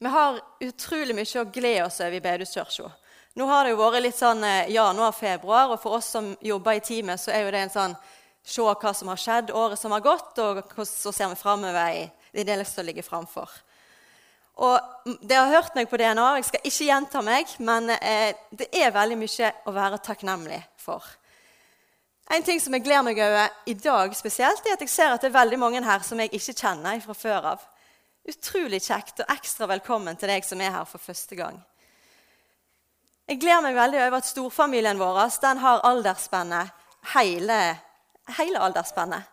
Vi har utrolig mye å glede oss over i Bedehuskirka. Nå har det jo vært litt sånn eh, januar-februar, og for oss som jobber i teamet, så er jo det en sånn Se hva som har skjedd året som har gått, og så ser vi framover i, det som ligger framfor. Og Dere har hørt meg på DNA, jeg skal ikke gjenta meg, men eh, det er veldig mye å være takknemlig for. En ting som jeg gleder meg over i dag spesielt, er at jeg ser at det er veldig mange her som jeg ikke kjenner fra før av. Utrolig kjekt og ekstra velkommen til deg som er her for første gang. Jeg gleder meg veldig over at storfamilien vår den har aldersspennet hele, hele aldersspennet.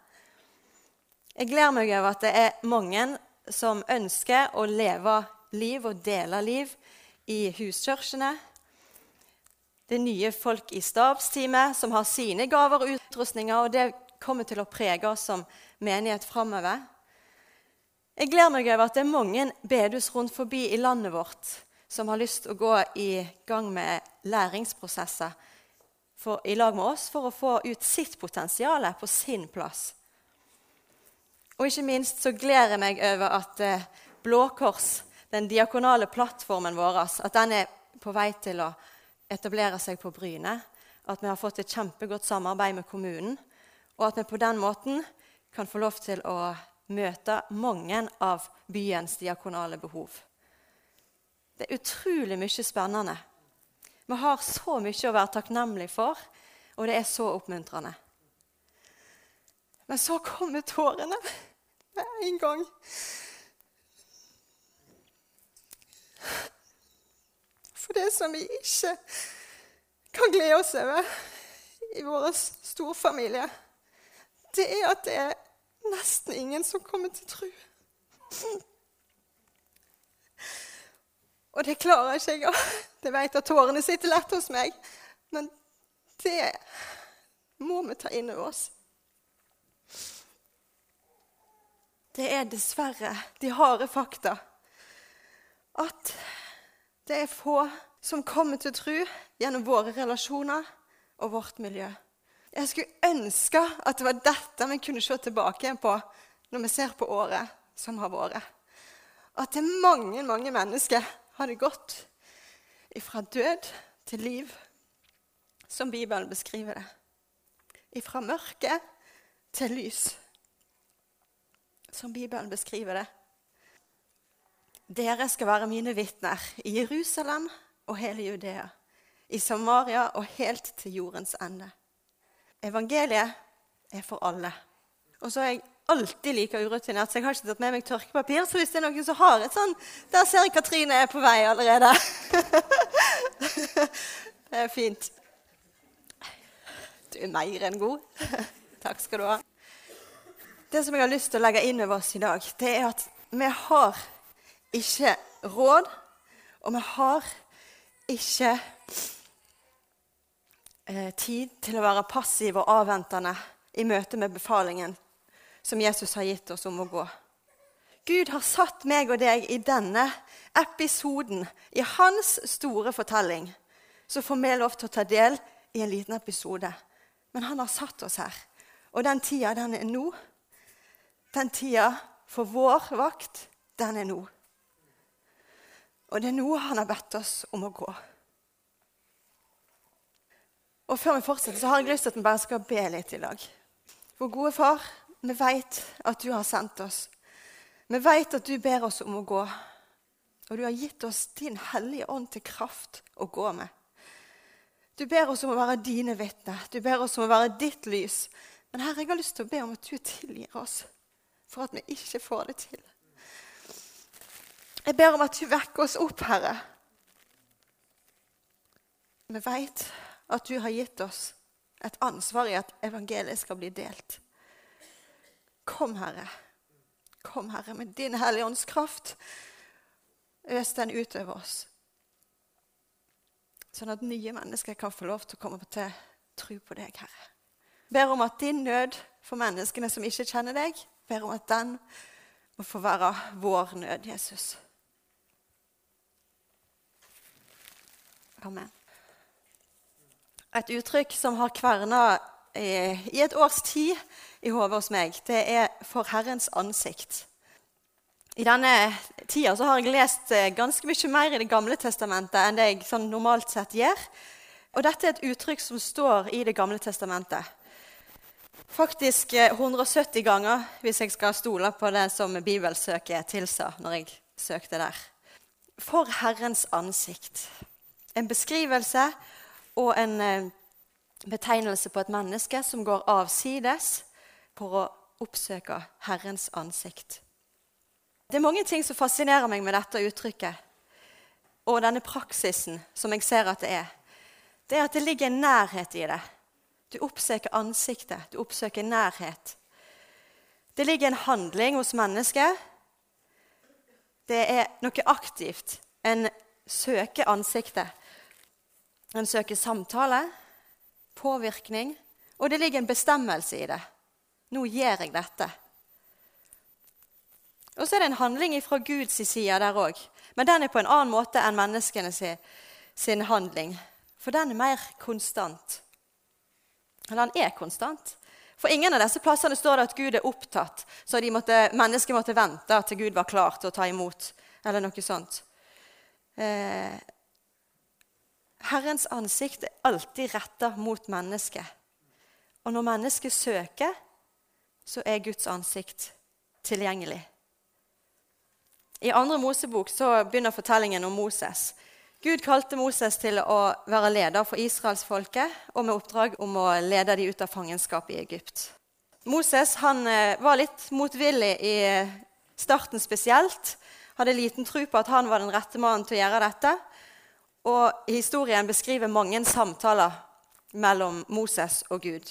Jeg gleder meg over at det er mange som ønsker å leve liv og dele liv i huskirkene. Det er nye folk i stabsteamet som har sine gaver og utrustninger, og det kommer til å prege oss som menighet framover. Jeg gleder meg over at det er mange bedus rundt forbi i landet vårt som har lyst til å gå i gang med læringsprosesser for, i lag med oss for å få ut sitt potensial på sin plass. Og ikke minst så gleder jeg meg over at eh, Blå Kors, den diakonale plattformen vår, at den er på vei til å etablere seg på Bryne. At vi har fått et kjempegodt samarbeid med kommunen, og at vi på den måten kan få lov til å møte mange av byens diakonale behov. Det er utrolig mye spennende. Vi har så mye å være takknemlig for, og det er så oppmuntrende. Men så kommer tårene med en gang. For det som vi ikke kan glede oss over i vår storfamilie, det er at det er nesten ingen som kommer til tro. Og det klarer ikke jeg. Det vet at tårene sitter lett hos meg. Men det må vi ta inn over oss. Det er dessverre de harde fakta at det er få som kommer til tro gjennom våre relasjoner og vårt miljø. Jeg skulle ønske at det var dette vi kunne se tilbake på når vi ser på året som har vært. At det mange, mange mennesker hadde gått ifra død til liv, som Bibelen beskriver det. Ifra mørke til lys, som Bibelen beskriver det. Dere skal være mine vitner i Jerusalem og hele Judea, i Samaria og helt til jordens ende. Evangeliet er for alle. Og så er jeg alltid like urutinert, så jeg har ikke tatt med meg tørkepapir. Så hvis det er noen som har et sånn Der ser jeg Katrine er på vei allerede. det er fint. Du er mer enn god. Takk skal du ha. Det som jeg har lyst til å legge inn over oss i dag, det er at vi har ikke råd, og vi har ikke eh, tid til å være passiv og avventende i møte med befalingen som Jesus har gitt oss om å gå. Gud har satt meg og deg i denne episoden, i hans store fortelling. Så får vi lov til å ta del i en liten episode. Men han har satt oss her. Og den tida, den er nå. Den tida for vår vakt, den er nå. Og det er nå han har bedt oss om å gå. Og Før vi fortsetter, så har jeg lyst til at vi bare skal be litt i dag. Vår gode far, vi vet at du har sendt oss. Vi vet at du ber oss om å gå. Og du har gitt oss din hellige ånd til kraft å gå med. Du ber oss om å være dine vitner. Du ber oss om å være ditt lys. Men Herre, jeg har lyst til å be om at du tilgir oss for at vi ikke får det til. Jeg ber om at du vekker oss opp, Herre. Vi veit at du har gitt oss et ansvar i at evangeliet skal bli delt. Kom, Herre. Kom, Herre, med din Hellige Ånds kraft. Øs den utover oss. Sånn at nye mennesker kan få lov til å komme til tro på deg, Herre. Ber om at din nød for menneskene som ikke kjenner deg, ber om at den må få være vår nød, Jesus. Amen et uttrykk som har kverna i et års tid i hodet hos meg. Det er 'for Herrens ansikt'. I denne tida har jeg lest eh, ganske mye mer i Det gamle testamentet enn det jeg sånn normalt sett gjør. Og dette er et uttrykk som står i Det gamle testamentet. Faktisk 170 eh, ganger, hvis jeg skal stole på det som bibelsøket tilsa når jeg søkte der. For Herrens ansikt. En beskrivelse og en eh, betegnelse på et menneske som går avsides for å oppsøke Herrens ansikt. Det er mange ting som fascinerer meg med dette uttrykket og denne praksisen som jeg ser at det er. Det er at det ligger en nærhet i det. Du oppsøker ansiktet, du oppsøker nærhet. Det ligger en handling hos mennesket. Det er noe aktivt. En søker ansiktet. En søker samtale, påvirkning, og det ligger en bestemmelse i det. Nå gjør jeg dette. Og så er det en handling fra Guds side der òg. Men den er på en annen måte enn menneskene sin, handling. For den er mer konstant. Eller den er konstant. For ingen av disse plassene står det at Gud er opptatt, så måtte, mennesket måtte vente til Gud var klar til å ta imot. Eller noe sånt. Eh, Herrens ansikt er alltid retta mot mennesket. Og når mennesket søker, så er Guds ansikt tilgjengelig. I andre Mosebok så begynner fortellingen om Moses. Gud kalte Moses til å være leder for israelsfolket og med oppdrag om å lede dem ut av fangenskap i Egypt. Moses han eh, var litt motvillig i starten spesielt. Hadde liten tro på at han var den rette mannen til å gjøre dette. Og historien beskriver mange samtaler mellom Moses og Gud.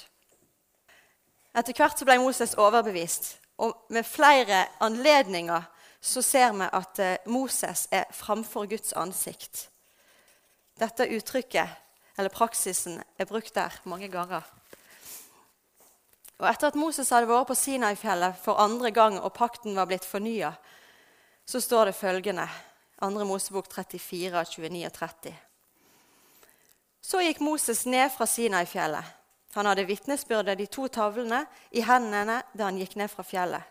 Etter hvert ble Moses overbevist, og med flere anledninger så ser vi at eh, Moses er framfor Guds ansikt. Dette uttrykket, eller praksisen, er brukt der mange ganger. Og Etter at Moses hadde vært på Sinai-fjellet for andre gang og pakten var blitt fornya, så står det følgende 2. Mosebok 34, 29 og 30. Så gikk Moses ned fra Sinai-fjellet. Han hadde vitnesbyrdet, de to tavlene, i hendene da han gikk ned fra fjellet.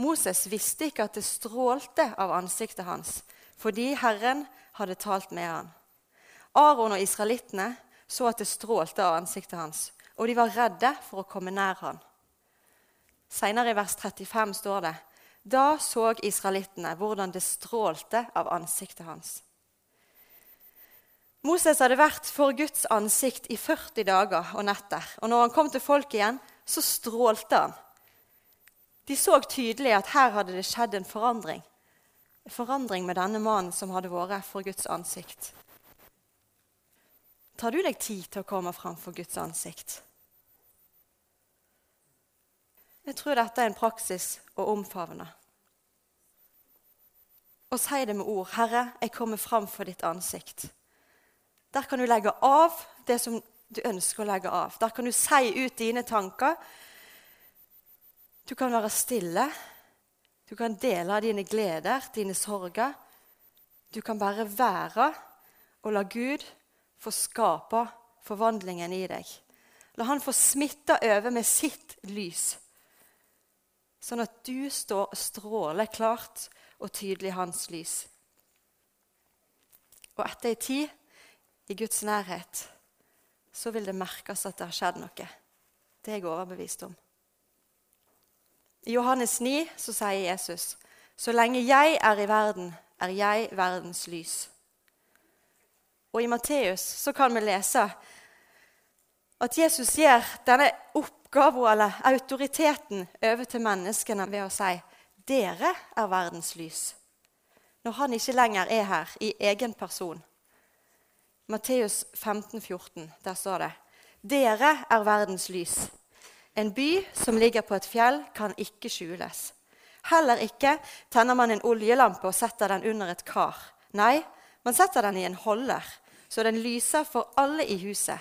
Moses visste ikke at det strålte av ansiktet hans, fordi Herren hadde talt med han. Aron og israelittene så at det strålte av ansiktet hans, og de var redde for å komme nær han. Senere i vers 35 står det da så israelittene hvordan det strålte av ansiktet hans. Moses hadde vært for Guds ansikt i 40 dager og netter. Og når han kom til folket igjen, så strålte han. De så tydelig at her hadde det skjedd en forandring. En forandring med denne mannen som hadde vært for Guds ansikt. Tar du deg tid til å komme fram for Guds ansikt? Jeg tror dette er en praksis å omfavne. Og si det med ord. 'Herre, jeg kommer fram for ditt ansikt.' Der kan du legge av det som du ønsker å legge av. Der kan du si ut dine tanker du kan være stille. Du kan dele av dine gleder, dine sorger. Du kan bare være og la Gud få skape forvandlingen i deg. La Han få smitte over med sitt lys, sånn at du står, stråler klart og tydelig hans lys. Og etter ei tid i Guds nærhet så vil det merkes at det har skjedd noe. Det er jeg overbevist om. I Johannes 9 så sier Jesus, 'Så lenge jeg er i verden, er jeg verdens lys'. Og i Matteus så kan vi lese at Jesus gir denne oppgaven eller autoriteten over til menneskene ved å si 'Dere er verdens lys'. Når han ikke lenger er her i egen person. Matteus 15, 14, der står det 'Dere er verdens lys'. En by som ligger på et fjell, kan ikke skjules. Heller ikke tenner man en oljelampe og setter den under et kar. Nei, man setter den i en holder, så den lyser for alle i huset.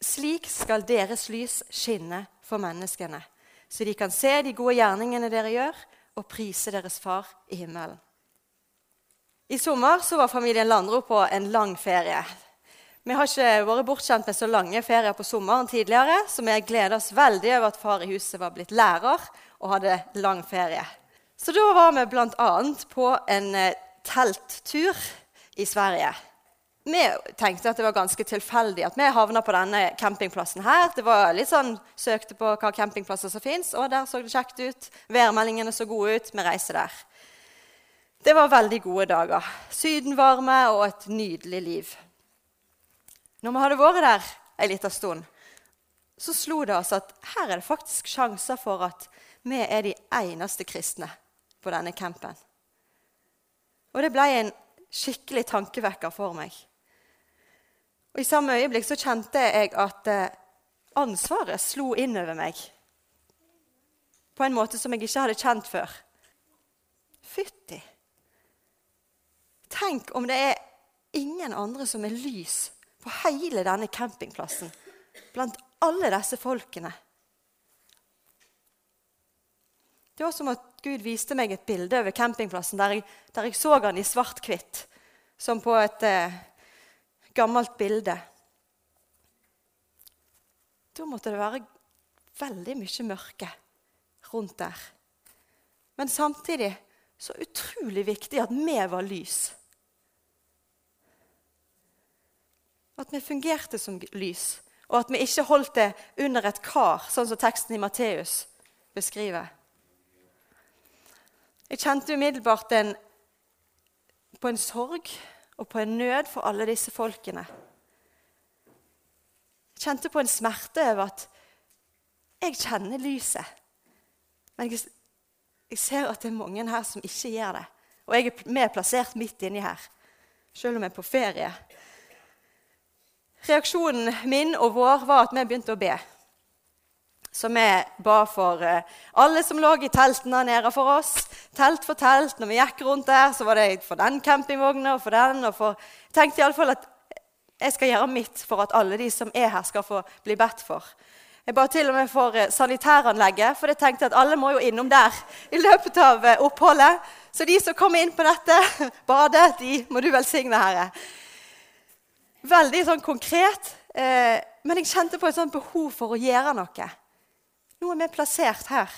Slik skal deres lys skinne for menneskene, så de kan se de gode gjerningene dere gjør, og prise deres far i himmelen. I sommer var familien Landro på en lang ferie. Vi har ikke vært bortskjemt med så lange ferier på sommeren tidligere, så vi gleder oss veldig over at far i huset var blitt lærer og hadde lang ferie. Så da var vi bl.a. på en eh, telttur i Sverige. Vi tenkte at det var ganske tilfeldig at vi havna på denne campingplassen her. Det var litt sånn, Søkte på hva campingplasser som fins, og der så det kjekt ut. Værmeldingene så gode ut. Vi reiser der. Det var veldig gode dager. Sydenvarme og et nydelig liv. Når vi hadde vært der ei lita stund, så slo det oss at her er det faktisk sjanser for at vi er de eneste kristne på denne campen. Og det ble en skikkelig tankevekker for meg. Og I samme øyeblikk så kjente jeg at eh, ansvaret slo inn over meg på en måte som jeg ikke hadde kjent før. Fytti! Tenk om det er ingen andre som er lys på hele denne campingplassen blant alle disse folkene. Det var som at Gud viste meg et bilde over campingplassen der jeg, der jeg så han i svart-hvitt, som på et eh, gammelt bilde. Da måtte det være veldig mye mørke rundt der. Men samtidig så utrolig viktig at vi var lys. At vi fungerte som lys, og at vi ikke holdt det under et kar, sånn som teksten i Matteus beskriver. Jeg kjente umiddelbart en, på en sorg og på en nød for alle disse folkene. Jeg kjente på en smerte over at jeg kjenner lyset. Men jeg, jeg ser at det er mange her som ikke gjør det. Og jeg er med plassert midt inni her, selv om jeg er på ferie. Reaksjonen min og vår var at vi begynte å be. Så vi ba for eh, alle som lå i teltene nede for oss. Telt for telt. Når vi gikk rundt der, så var det for den campingvogna og for den. og for... Jeg tenkte iallfall at jeg skal gjøre mitt for at alle de som er her, skal få bli bedt for. Jeg ba til og med for eh, sanitæranlegget, for jeg tenkte at alle må jo innom der i løpet av eh, oppholdet. Så de som kommer inn på dette badet, de må du velsigne, Herre. Veldig sånn konkret, eh, men jeg kjente på et sånt behov for å gjøre noe. Nå er vi plassert her.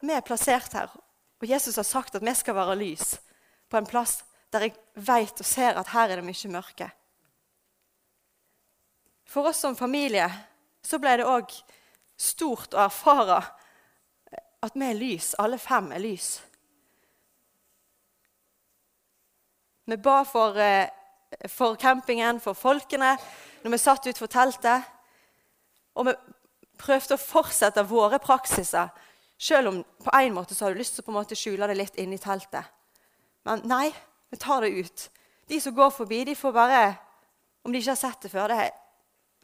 Vi er plassert her, og Jesus har sagt at vi skal være lys på en plass der jeg vet og ser at her er det mye mørke. For oss som familie så ble det òg stort å erfare at vi er lys. Alle fem er lys. Vi ba for, eh, for campingen, for folkene, når vi satt utenfor teltet. Og vi prøvde å fortsette våre praksiser, selv om på en måte så har du lyst til å på en måte skjule det litt inni teltet. Men nei, vi tar det ut. De som går forbi, de får bare Om de ikke har sett det før, det er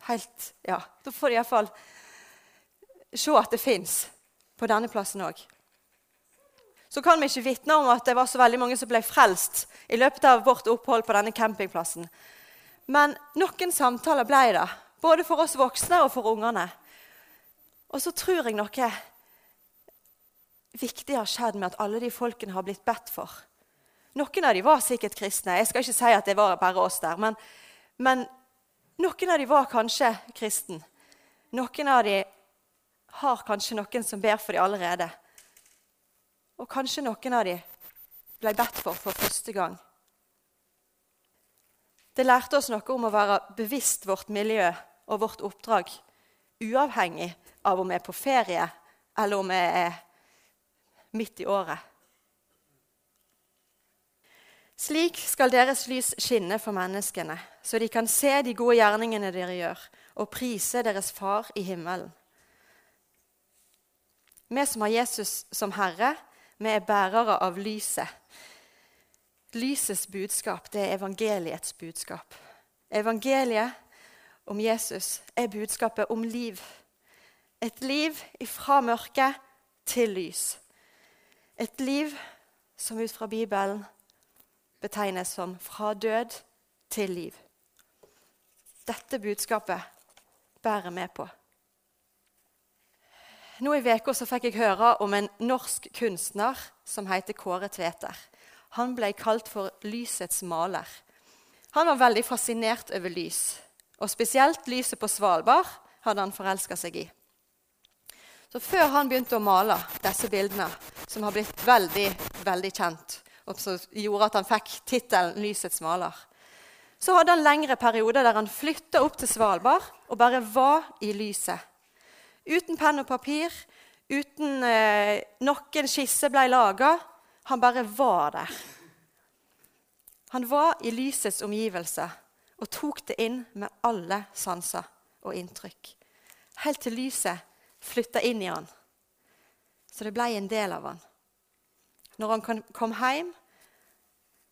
helt Ja, da får de iallfall se at det fins på denne plassen òg. Så kan vi ikke vitne om at det var så veldig mange som ble frelst i løpet av vårt opphold på denne campingplassen. Men noen samtaler ble det, både for oss voksne og for ungene. Og så tror jeg noe viktig har skjedd med at alle de folkene har blitt bedt for. Noen av dem var sikkert kristne. Jeg skal ikke si at det var bare oss der. Men, men noen av dem var kanskje kristen. Noen av dem har kanskje noen som ber for dem allerede. Og kanskje noen av dem ble bedt for for første gang. Det lærte oss noe om å være bevisst vårt miljø og vårt oppdrag, uavhengig av om vi er på ferie, eller om vi er midt i året. Slik skal deres lys skinne for menneskene, så de kan se de gode gjerningene dere gjør, og prise deres Far i himmelen. Vi som har Jesus som Herre, vi er bærere av lyset. Lysets budskap det er evangeliets budskap. Evangeliet om Jesus er budskapet om liv. Et liv fra mørke til lys. Et liv som ut fra Bibelen betegnes som fra død til liv. Dette budskapet bærer vi på. Nå I uka fikk jeg høre om en norsk kunstner som heter Kåre Tveter. Han ble kalt for lysets maler. Han var veldig fascinert over lys, og spesielt lyset på Svalbard hadde han forelska seg i. Så Før han begynte å male disse bildene, som har blitt veldig, veldig kjent, og som gjorde at han fikk tittelen 'Lysets maler', så hadde han lengre perioder der han flytta opp til Svalbard og bare var i lyset. Uten penn og papir, uten eh, noen skisse ble laga. Han bare var der. Han var i lysets omgivelser og tok det inn med alle sanser og inntrykk. Helt til lyset flytta inn i han. Så det ble en del av han. Når han kom hjem,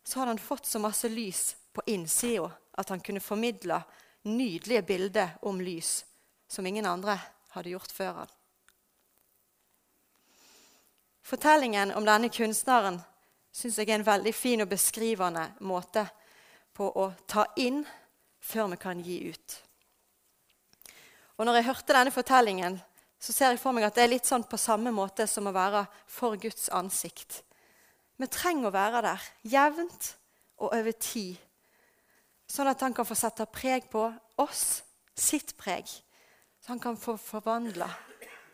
så hadde han fått så masse lys på innsida at han kunne formidle nydelige bilder om lys som ingen andre hadde gjort før han. Fortellingen om denne kunstneren syns jeg er en veldig fin og beskrivende måte på å ta inn før vi kan gi ut. Og når jeg hørte denne fortellingen, så ser jeg for meg at det er litt sånn på samme måte som å være for Guds ansikt. Vi trenger å være der jevnt og over tid, sånn at han kan få sette preg på oss, sitt preg. Så han kan få forvandle,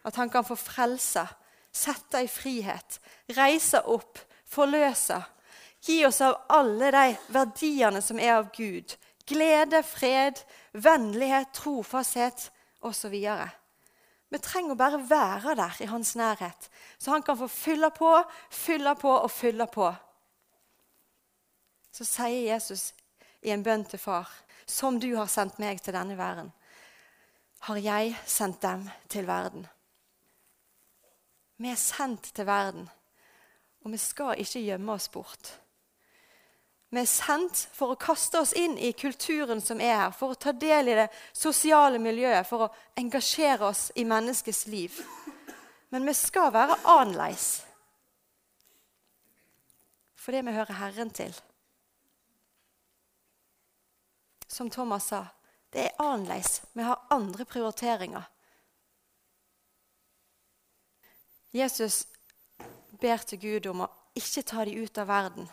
at han kan få frelse, sette i frihet, reise opp, forløse. Gi oss av alle de verdiene som er av Gud. Glede, fred, vennlighet, trofasthet osv. Vi trenger å bare være der i hans nærhet, så han kan få fylle på, fylle på og fylle på. Så sier Jesus i en bønn til far, som du har sendt meg til denne verden, har jeg sendt dem til verden. Vi er sendt til verden og vi skal ikke gjemme oss bort. Vi er sendt for å kaste oss inn i kulturen som er her, for å ta del i det sosiale miljøet, for å engasjere oss i menneskets liv. Men vi skal være annerledes fordi vi hører Herren til. Som Thomas sa, det er annerledes. Vi har andre prioriteringer. Jesus ber til Gud om å ikke ta dem ut av verden,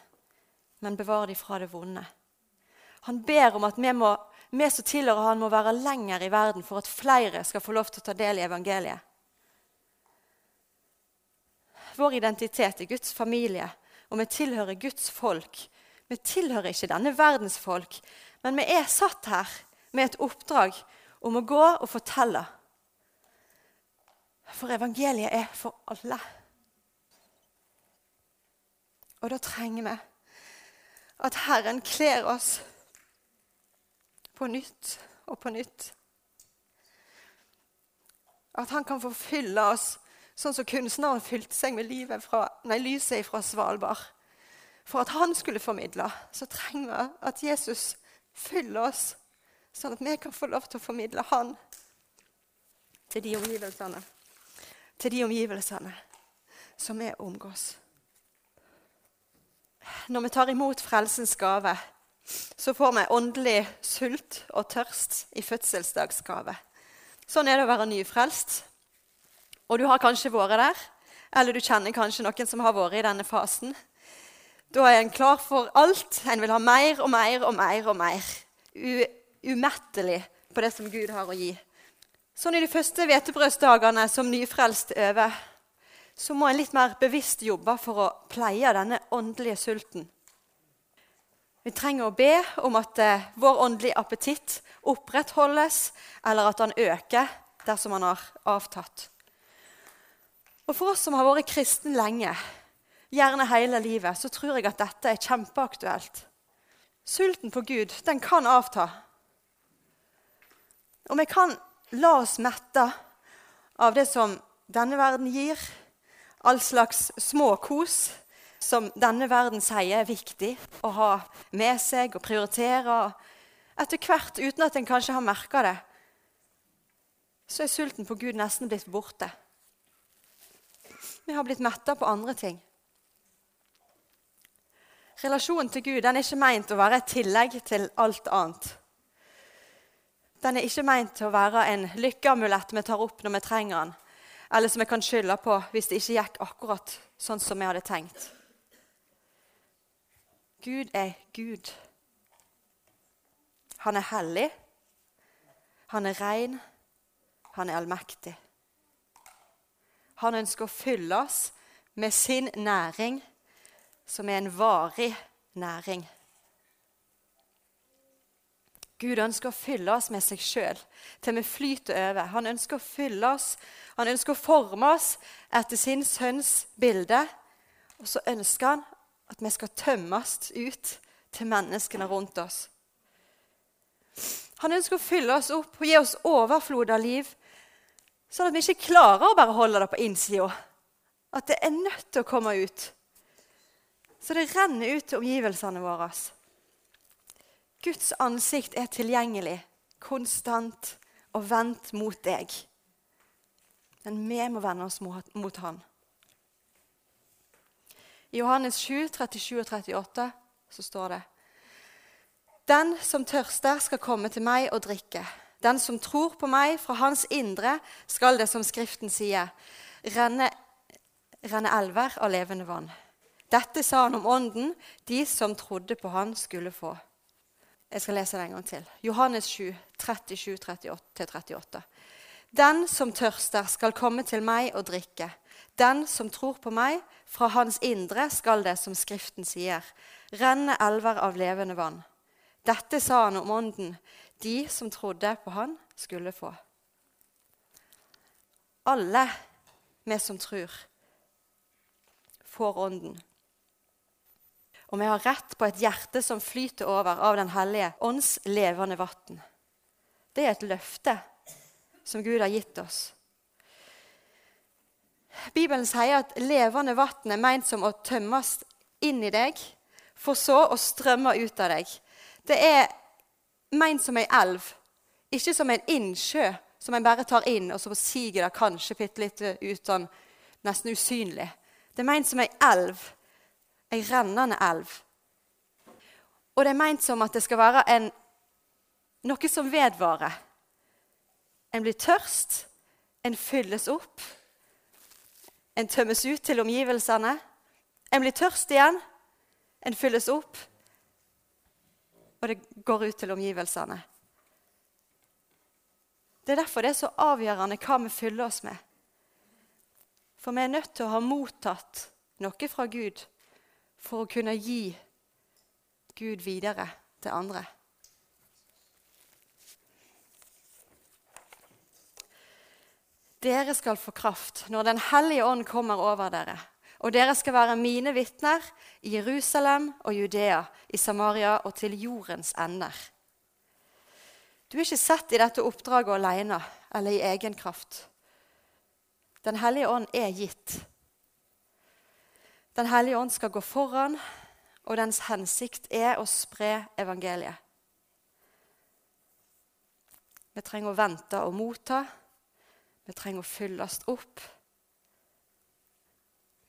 men bevare dem fra det vonde. Han ber om at vi, må, vi som tilhører han må være lenger i verden for at flere skal få lov til å ta del i evangeliet. Vår identitet er Guds familie, og vi tilhører Guds folk. Vi tilhører ikke denne verdens folk, men vi er satt her med et oppdrag om å gå og fortelle. For evangeliet er for alle. Og da trenger vi at Herren kler oss på nytt og på nytt. At han kan forfylle oss sånn som kunstneren fylte seg med fra, nei, lyset fra Svalbard. For at han skulle formidle, så trenger vi at Jesus fyller oss, sånn at vi kan få lov til å formidle han til de omgivelsene, til de omgivelsene som vi omgås når vi tar imot frelsens gave, så får vi åndelig sult og tørst i fødselsdagsgave. Sånn er det å være nyfrelst. Og du har kanskje vært der, eller du kjenner kanskje noen som har vært i denne fasen. Da er en klar for alt. En vil ha mer og mer og mer og mer. U umettelig på det som Gud har å gi. Sånn i de første hvetebrødsdagene som nyfrelst over så må en litt mer bevisst jobbe for å pleie denne åndelige sulten. Vi trenger å be om at eh, vår åndelige appetitt opprettholdes, eller at den øker dersom den har avtatt. Og For oss som har vært kristen lenge, gjerne hele livet, så tror jeg at dette er kjempeaktuelt. Sulten på Gud den kan avta. Og vi kan la oss mette av det som denne verden gir, all slags småkos som denne verden sier er viktig å ha med seg og prioritere. Etter hvert, uten at en kanskje har merka det, så er sulten på Gud nesten blitt borte. Vi har blitt metta på andre ting. Relasjonen til Gud den er ikke meint å være et tillegg til alt annet. Den er ikke meint å være en lykkeamulett vi tar opp når vi trenger den eller som jeg kan skylde på hvis det ikke gikk akkurat sånn som jeg hadde tenkt. Gud er Gud. Han er hellig, han er ren, han er allmektig. Han ønsker å fylle oss med sin næring, som er en varig næring. Gud ønsker å fylle oss med seg sjøl til vi flyter over. Han ønsker å fylle oss, han ønsker å forme oss etter sin sønns bilde. Og så ønsker han at vi skal tømmes ut til menneskene rundt oss. Han ønsker å fylle oss opp og gi oss overflod av liv, sånn at vi ikke klarer å bare holde det på innsida. At det er nødt til å komme ut. Så det renner ut til omgivelsene våre. Guds ansikt er tilgjengelig, konstant og vendt mot deg. Men vi må vende oss mot, mot Han. I Johannes 7, 37 og 38 så står det Den som tørster, skal komme til meg og drikke. Den som tror på meg, fra hans indre skal det, som Skriften sier, renne, renne elver av levende vann. Dette sa han om ånden de som trodde på han, skulle få. Jeg skal lese det en gang til. Johannes 7, 37-38. Den som tørster, skal komme til meg og drikke. Den som tror på meg, fra hans indre skal det, som Skriften sier, renne elver av levende vann. Dette sa han om ånden de som trodde på han, skulle få. Alle vi som tror, får ånden. Og vi har rett på et hjerte som flyter over av Den hellige ånds levende vann. Det er et løfte som Gud har gitt oss. Bibelen sier at levende vann er meint som å tømmes inn i deg, for så å strømme ut av deg. Det er meint som ei elv, ikke som en innsjø som en bare tar inn, og så siger det kanskje bitte litt ut, sånn nesten usynlig. Det er meint som ei elv ei rennende elv. Og det er meint som at det skal være en, noe som vedvarer. En blir tørst, en fylles opp, en tømmes ut til omgivelsene. En blir tørst igjen, en fylles opp, og det går ut til omgivelsene. Det er derfor det er så avgjørende hva vi fyller oss med. For vi er nødt til å ha mottatt noe fra Gud for å kunne gi Gud videre til andre. Dere skal få kraft når Den hellige ånd kommer over dere. Og dere skal være mine vitner i Jerusalem og Judea, i Samaria og til jordens ender. Du er ikke sett i dette oppdraget alene eller i egen kraft. Den hellige ånd er gitt den hellige ånd skal gå foran, og dens hensikt er å spre evangeliet. Vi trenger å vente og motta. Vi trenger å fylles opp.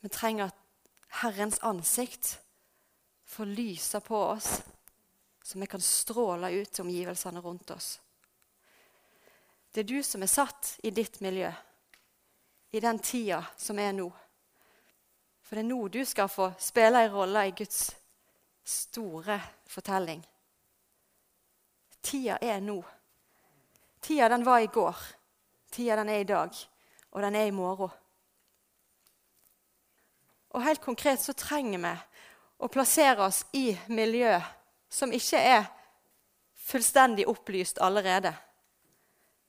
Vi trenger at Herrens ansikt får lyse på oss, så vi kan stråle ut til omgivelsene rundt oss. Det er du som er satt i ditt miljø, i den tida som er nå. For det er nå du skal få spille en rolle i Guds store fortelling. Tida er nå. Tida den var i går. Tida den er i dag. Og den er i morgen. Og helt konkret så trenger vi å plassere oss i miljø som ikke er fullstendig opplyst allerede.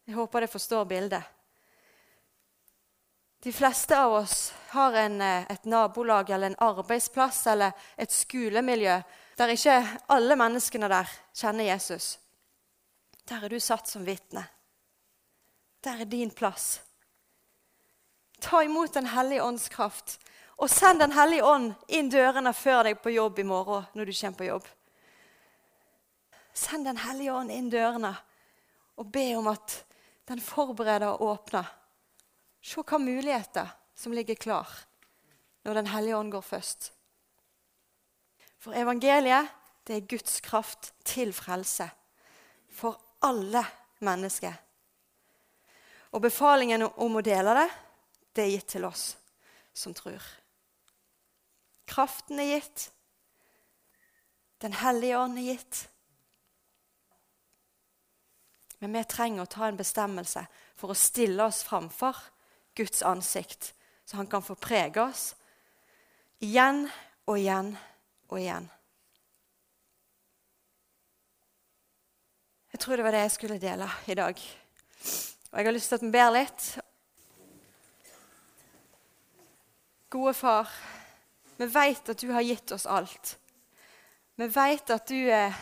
Jeg håper det forstår bildet. De fleste av oss har en, eh, et nabolag eller en arbeidsplass eller et skolemiljø der ikke alle menneskene der kjenner Jesus. Der er du satt som vitne. Der er din plass. Ta imot Den hellige ånds kraft, og send Den hellige ånd inn dørene før deg på jobb i morgen når du kommer på jobb. Send Den hellige ånd inn dørene og be om at den forbereder og åpner. Se hva muligheter som ligger klar når Den hellige ånd går først. For evangeliet det er Guds kraft til frelse for alle mennesker. Og befalingen om å dele det, det er gitt til oss som tror. Kraften er gitt. Den hellige ånd er gitt. Men vi trenger å ta en bestemmelse for å stille oss framfor Guds ansikt så han kan få prege oss igjen og igjen og igjen. Jeg tror det var det jeg skulle dele i dag. Og jeg har lyst til at vi ber litt. Gode far, vi vet at du har gitt oss alt. Vi vet at du er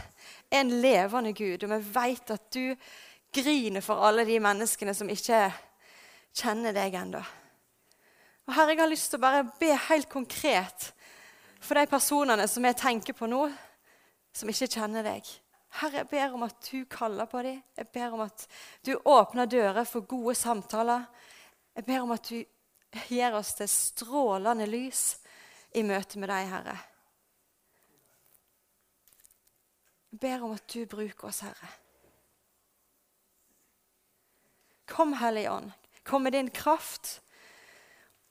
en levende Gud, og vi vet at du griner for alle de menneskene som ikke kjenner deg ennå. Og Herre, jeg har lyst til å bare be helt konkret for de personene som jeg tenker på nå, som ikke kjenner deg. Herre, jeg ber om at du kaller på dem. Jeg ber om at du åpner dører for gode samtaler. Jeg ber om at du gir oss det strålende lys i møte med deg, Herre. Jeg ber om at du bruker oss, Herre. Kom, Hellige Ånd. Kom med din kraft.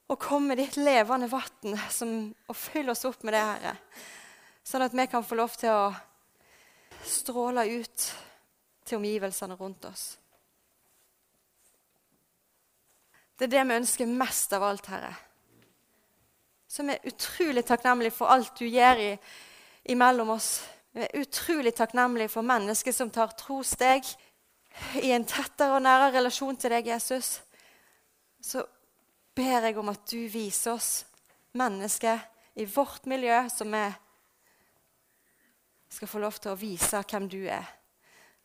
Og kom med ditt levende vann og fyll oss opp med det, Herre. Sånn at vi kan få lov til å stråle ut til omgivelsene rundt oss. Det er det vi ønsker mest av alt, Herre. Som er utrolig takknemlige for alt du gjør i, imellom oss. Vi er utrolig takknemlige for mennesker som tar trosteg i en tettere og nærere relasjon til deg, Jesus. Så ber jeg om at du viser oss mennesker i vårt miljø som vi skal få lov til å vise hvem du er.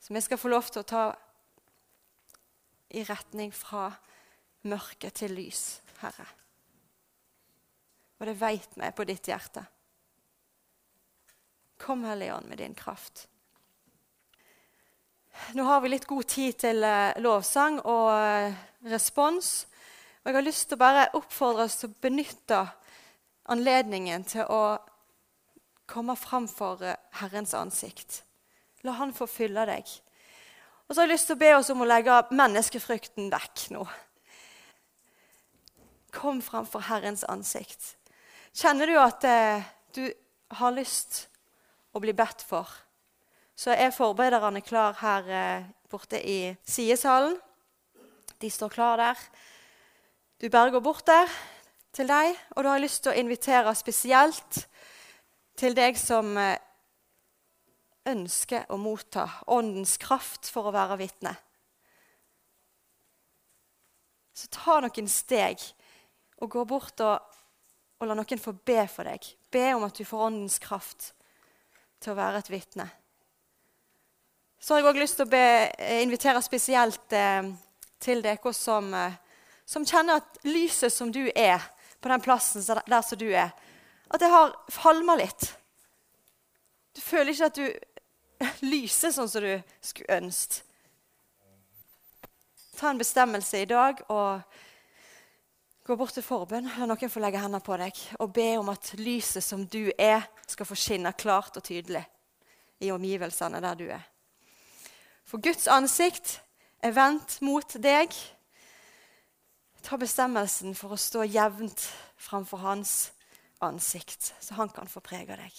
Så vi skal få lov til å ta i retning fra mørke til lys, Herre. Og det veit vi på ditt hjerte. Kom, Hellige Ånd, med din kraft. Nå har vi litt god tid til eh, lovsang og eh, respons. Og jeg har lyst til å bare oppfordre oss til å benytte anledningen til å komme fram for eh, Herrens ansikt. La Han få fylle deg. Og så har jeg lyst til å be oss om å legge menneskefrykten vekk nå. Kom fram for Herrens ansikt. Kjenner du at eh, du har lyst å bli bedt for, så er forberederne klar her eh, borte i sidesalen. De står klar der. Du bare går bort der til deg, og da har lyst til å invitere spesielt til deg som eh, ønsker å motta Åndens kraft for å være vitne. Så ta noen steg og gå bort og, og la noen få be for deg. Be om at du får Åndens kraft til å være et vitne. Så har jeg òg lyst til å be, eh, invitere spesielt eh, til dere som, eh, som kjenner at lyset som du er på den plassen der som du er, at det har falma litt. Du føler ikke at du lyser sånn som du skulle ønske. Ta en bestemmelse i dag og gå bort til forbønn. La noen få legge hendene på deg og be om at lyset som du er, skal få skinne klart og tydelig i omgivelsene der du er. For Guds ansikt er vendt mot deg. Ta bestemmelsen for å stå jevnt framfor hans ansikt, så han kan få prege deg.